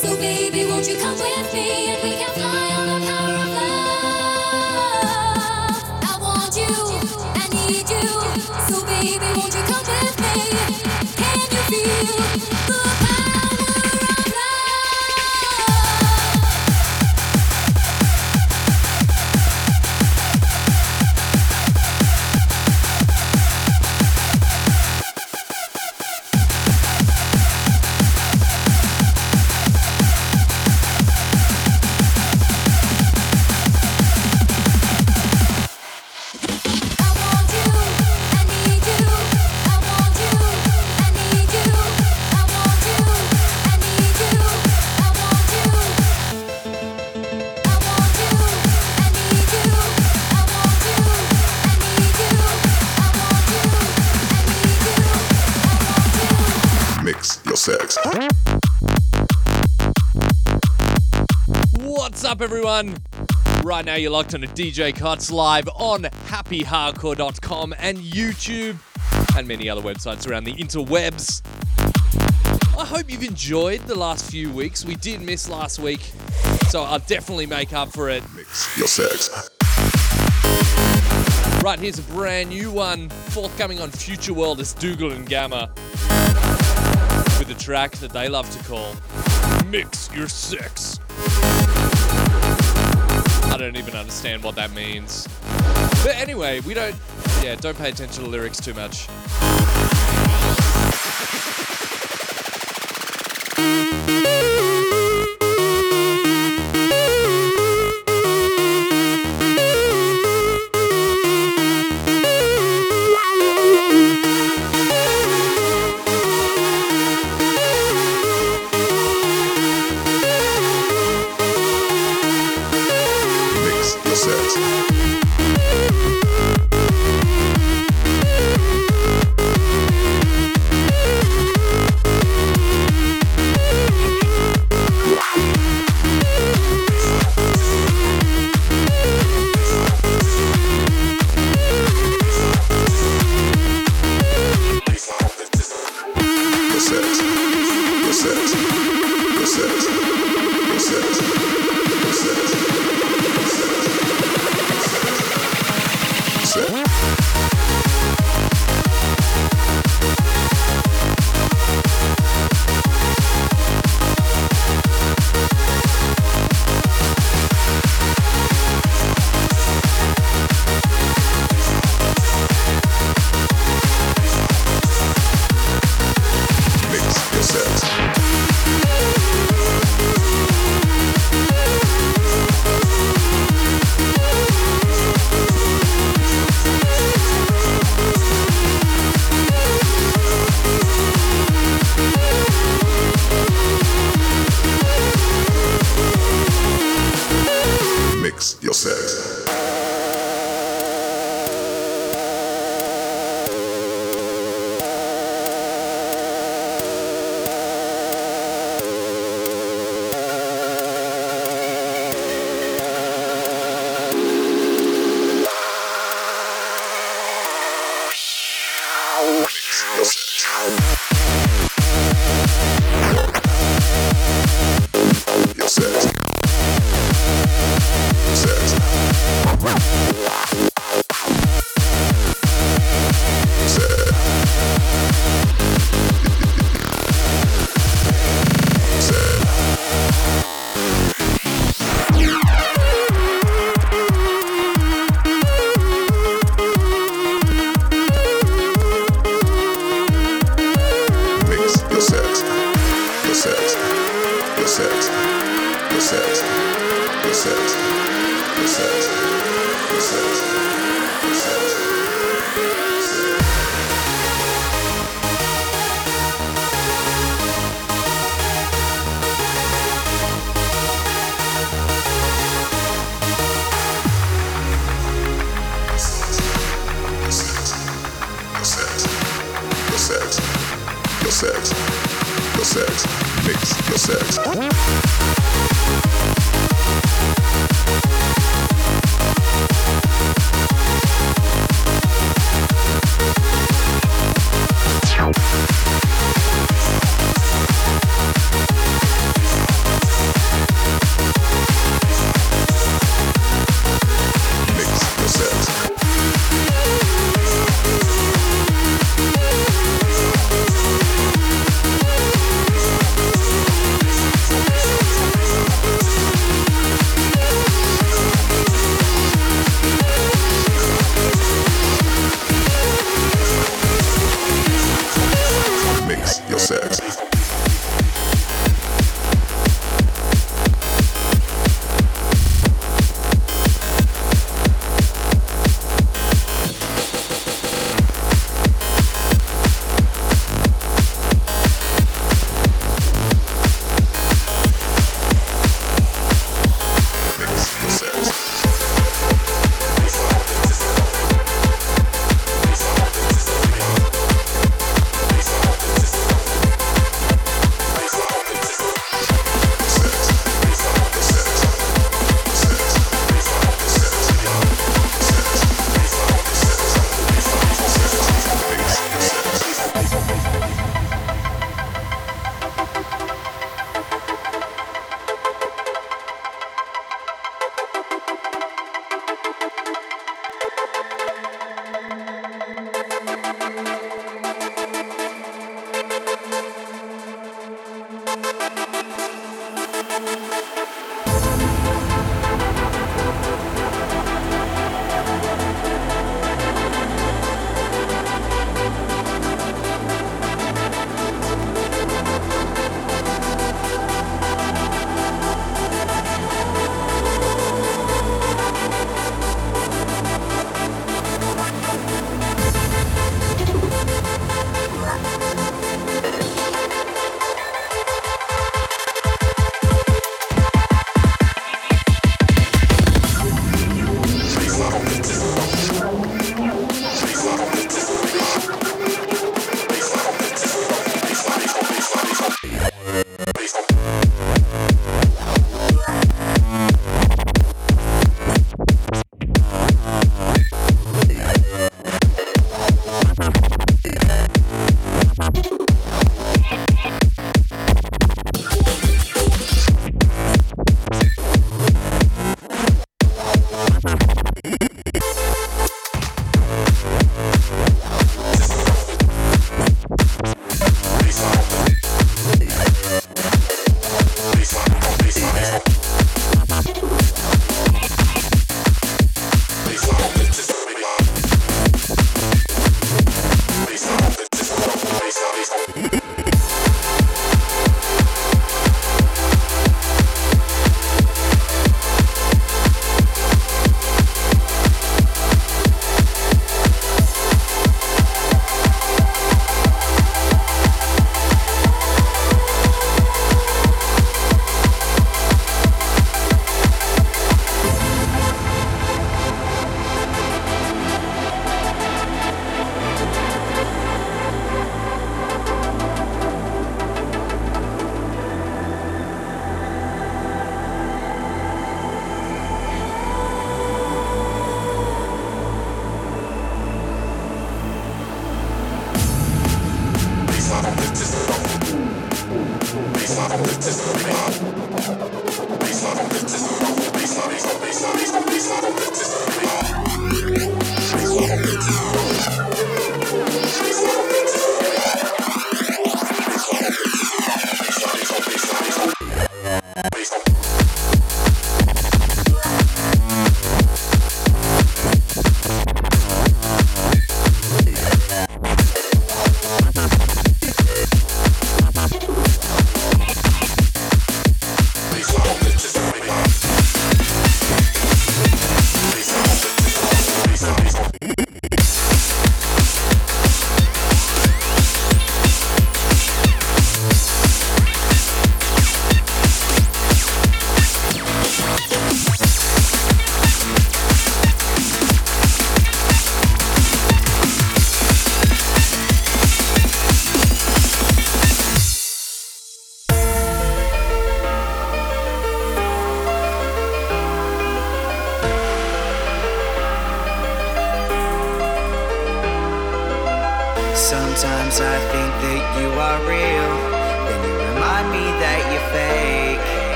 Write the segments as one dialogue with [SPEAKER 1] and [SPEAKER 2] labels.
[SPEAKER 1] So baby, won't you come with me
[SPEAKER 2] Right now, you're locked on a DJ Cuts live on happyhardcore.com and YouTube and many other websites around the interwebs. I hope you've enjoyed the last few weeks. We did miss last week, so I'll definitely make up for it.
[SPEAKER 3] Mix your sex.
[SPEAKER 2] Right, here's a brand new one forthcoming on Future World. It's Dougal and Gammer with a track that they love to call Mix Your Sex. I don't even understand what that means. But anyway, we don't, yeah, don't pay attention to lyrics too much.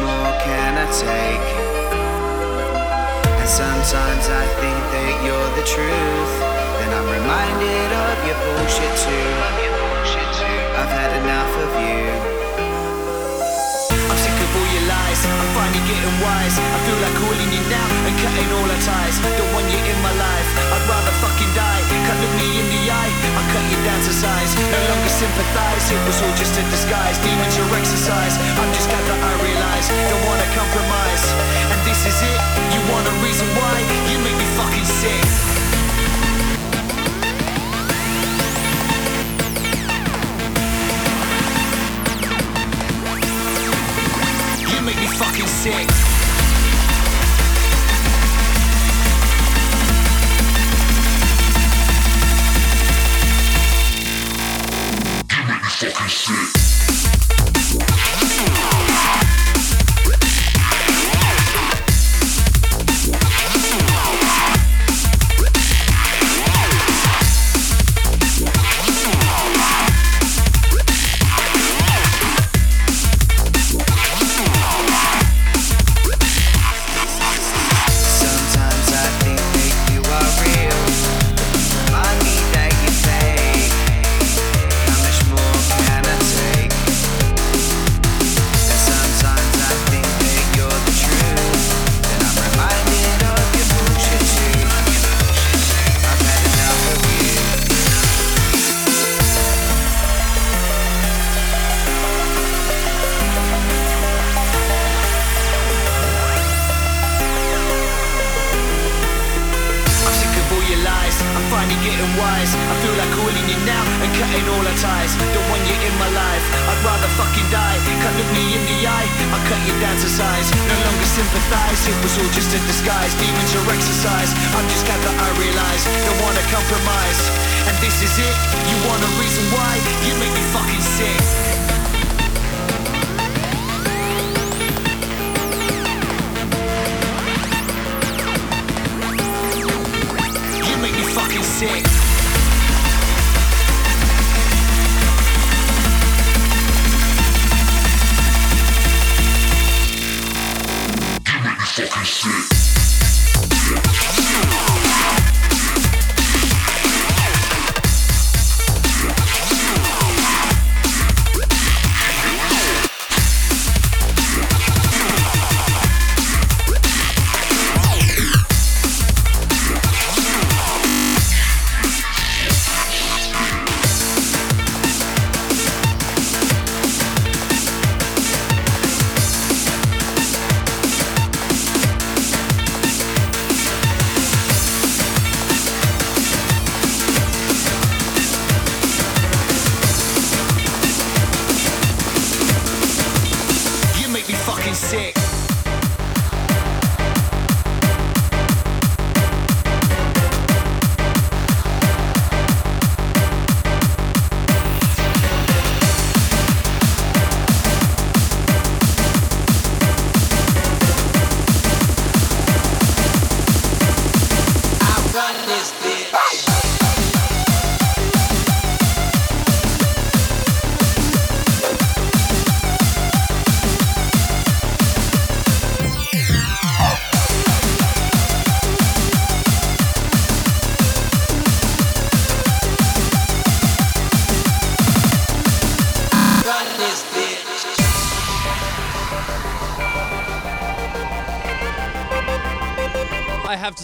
[SPEAKER 4] more can I take? And sometimes I think that you're the truth, then I'm reminded of your bullshit too. I've had enough of you.
[SPEAKER 5] I'm finally getting wise. I feel like calling you now and cutting all our ties. Don't want you in my life. I'd rather fucking die. Can't look me in the eye. I cut you down to size. No longer sympathize. It was all just a disguise. Demons your exercise. I'm just glad that I realize. Don't wanna compromise. And this is it. You want a reason why? You make me fucking sick. Me just a disguise. Demons are exercise. I'm just glad that I realize. Don't wanna compromise. And this is it. You want a reason why? You make me fucking sick. You make me fucking sick.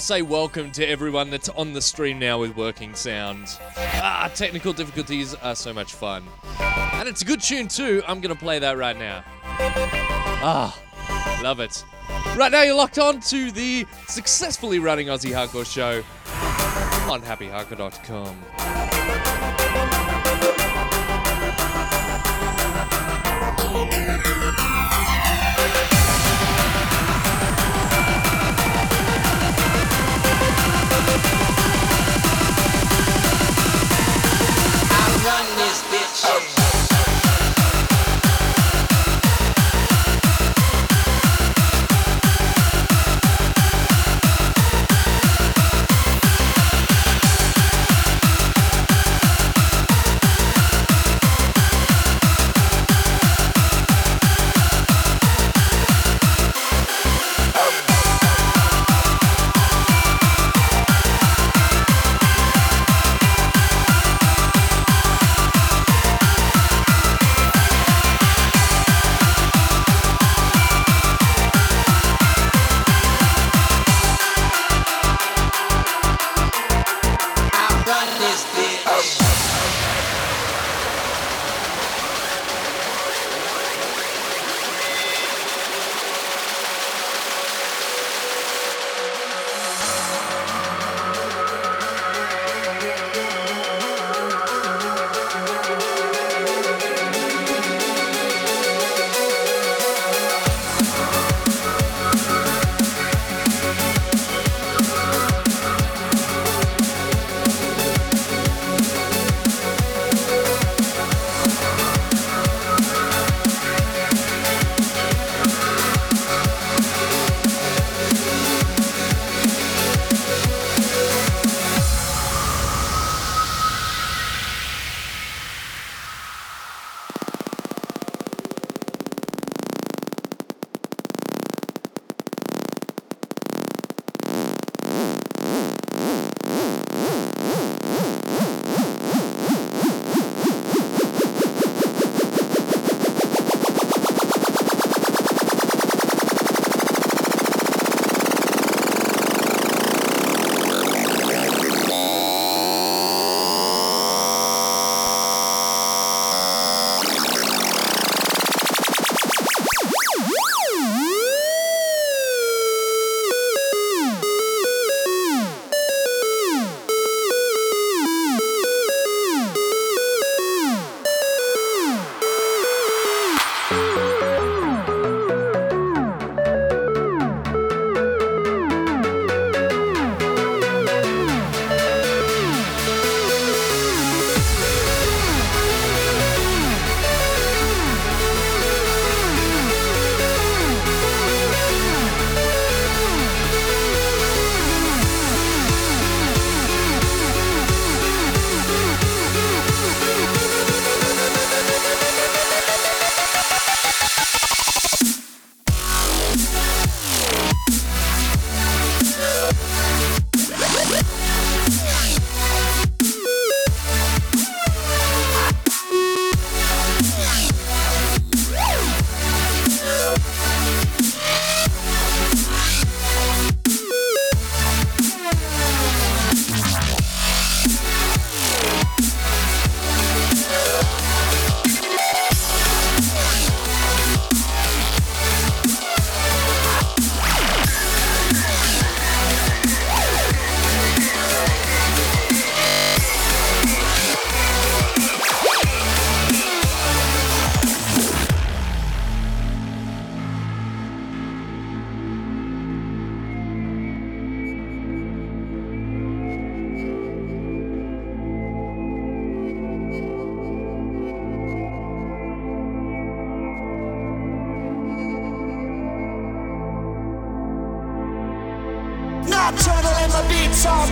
[SPEAKER 2] Say welcome to everyone that's on the stream now with working sound. Ah, technical difficulties are so much fun. And it's a good tune too. I'm going to play that right now. Ah, love it. Right now you're locked on to the successfully running Aussie Hardcore show on happyhardcore.com.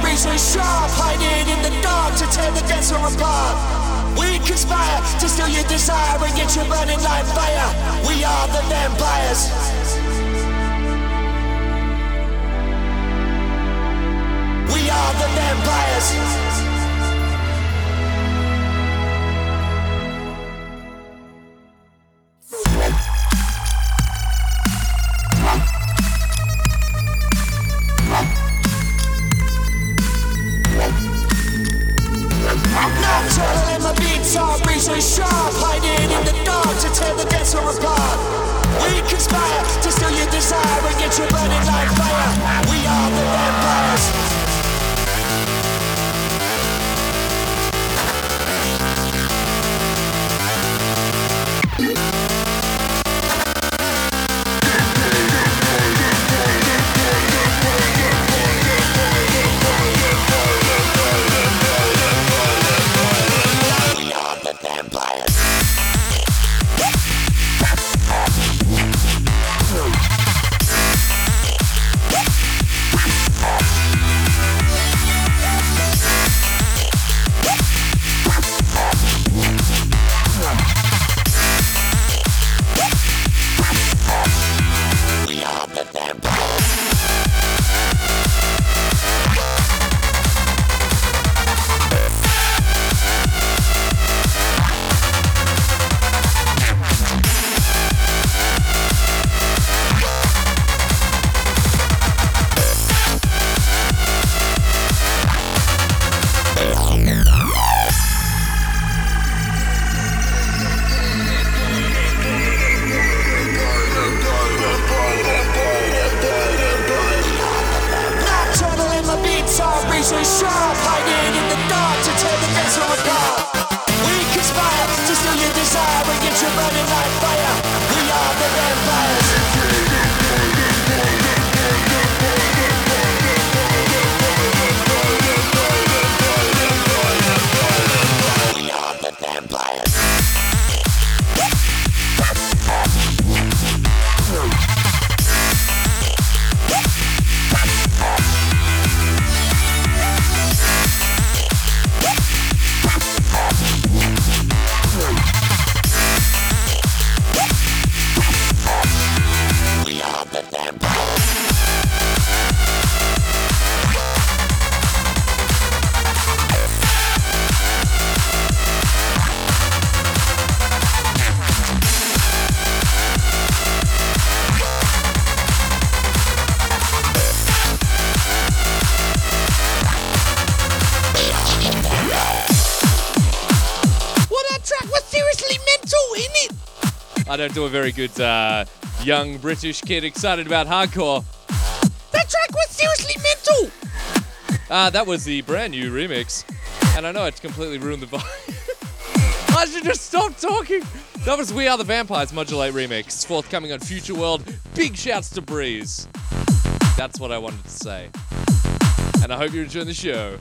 [SPEAKER 6] beats razor sharp, hiding in the dark to tear the dancer apart. We conspire to steal your desire and get you burning like fire. We are the vampires. We are the vampires.
[SPEAKER 2] Don't do a very good uh, young British kid excited about hardcore. That track was seriously mental! Uh, that was the brand new remix. And I know it's completely ruined the vibe. I should just stop talking. That was We Are the Vampires Modulate remix. Forthcoming on Future World. Big shouts to Breeze. That's what I wanted to say. And I hope you're enjoying the show.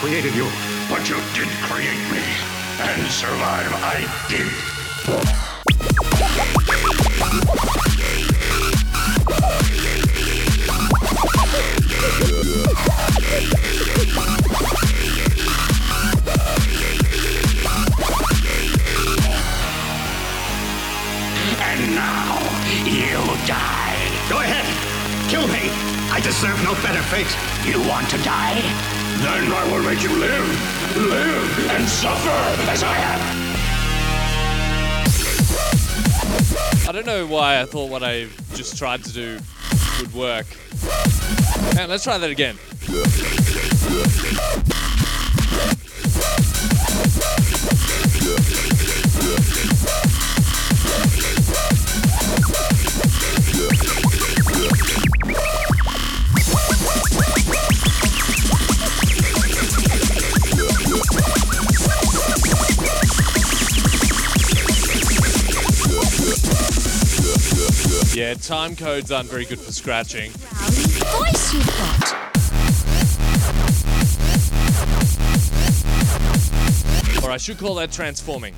[SPEAKER 3] created
[SPEAKER 7] what
[SPEAKER 2] I've just tried to do would work. And let's try that again. Yeah. Yeah, time codes aren't very good for scratching. Or I should call that transforming.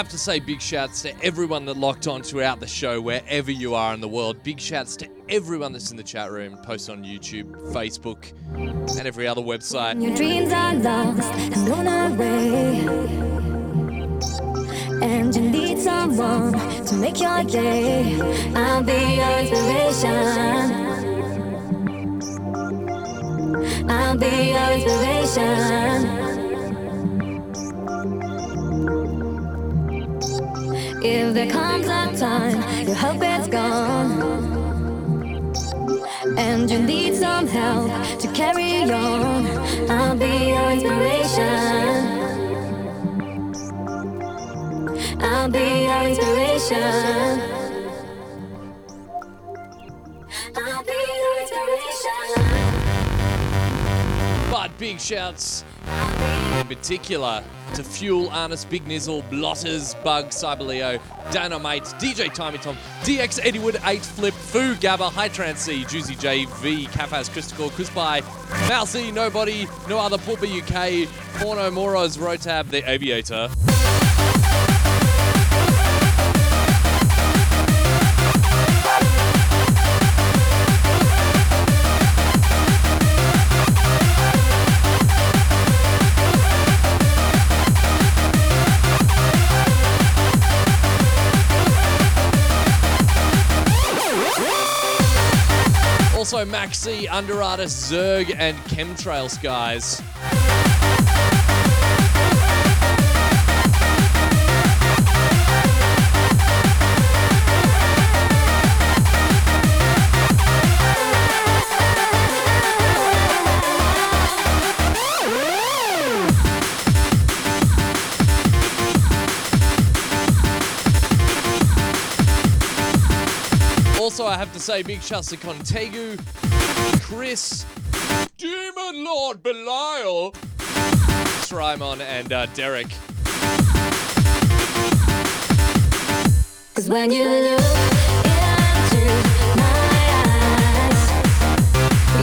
[SPEAKER 2] Have to say big shouts to everyone that locked on throughout the show, wherever you are in the world. Big shouts to everyone that's in the chat room, post on YouTube, Facebook, and every other website.
[SPEAKER 1] Your dreams are lost and blown away. And you need someone to make your day. I'll be your inspiration. I'll be your inspiration. If there comes a time your hope is gone, and you need some help to carry on, I'll be your inspiration. I'll be your inspiration. I'll be your inspiration.
[SPEAKER 2] But big shouts in particular to Fuel, Arnis, Big Nizzle, Blotters, Bug, Cyberleo, Dynamite, DJ Timey Tom, DX Eddiewood, 8 Flip, Foo, Gabba, High Trance C, Juicy JV, Cafaz, Christical, Kuspy, Mousy, Nobody, No Other, Pulpa UK, Porno Moros, Rotab, The Aviator. Maxi, Under Artist, Zerg, and Chemtrail Skies. I have to say big shouts to Contegu, Chris, Demon Lord Belial, Strymon, and uh, Derek.
[SPEAKER 1] Cause when you look into my eyes,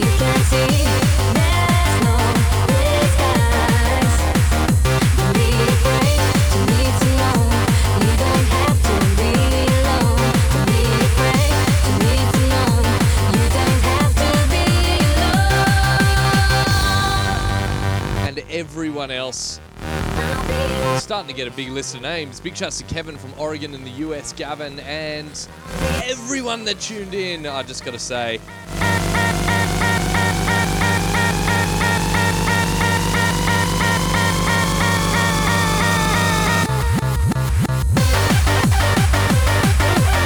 [SPEAKER 1] you can see
[SPEAKER 2] everyone else. Starting to get a big list of names. Big shouts to Kevin from Oregon in the US, Gavin, and everyone that tuned in. I just got to say,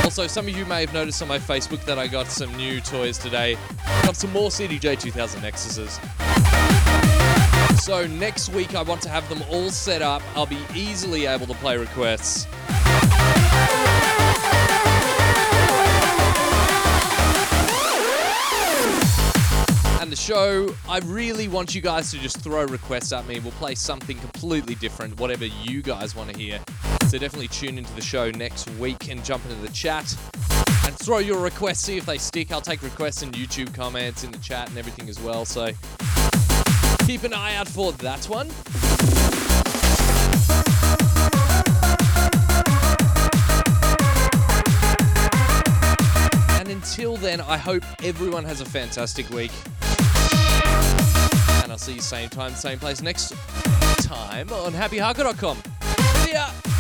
[SPEAKER 2] Also, some of you may have noticed on my Facebook that I got some new toys today. Got some more CDJ 2000 Nexuses. So next week I want to have them all set up. I'll be easily able to play requests. And the show, I really want you guys to just throw requests at me. We'll play something completely different, whatever you guys want to hear. So definitely tune into the show next week and jump into the chat and throw your requests, see if they stick. I'll take requests and YouTube comments in the chat and everything as well. So keep an eye out for that one. And until then, I hope everyone has a fantastic week. And I'll see you same time, same place next time on happyhardcore.com. See ya!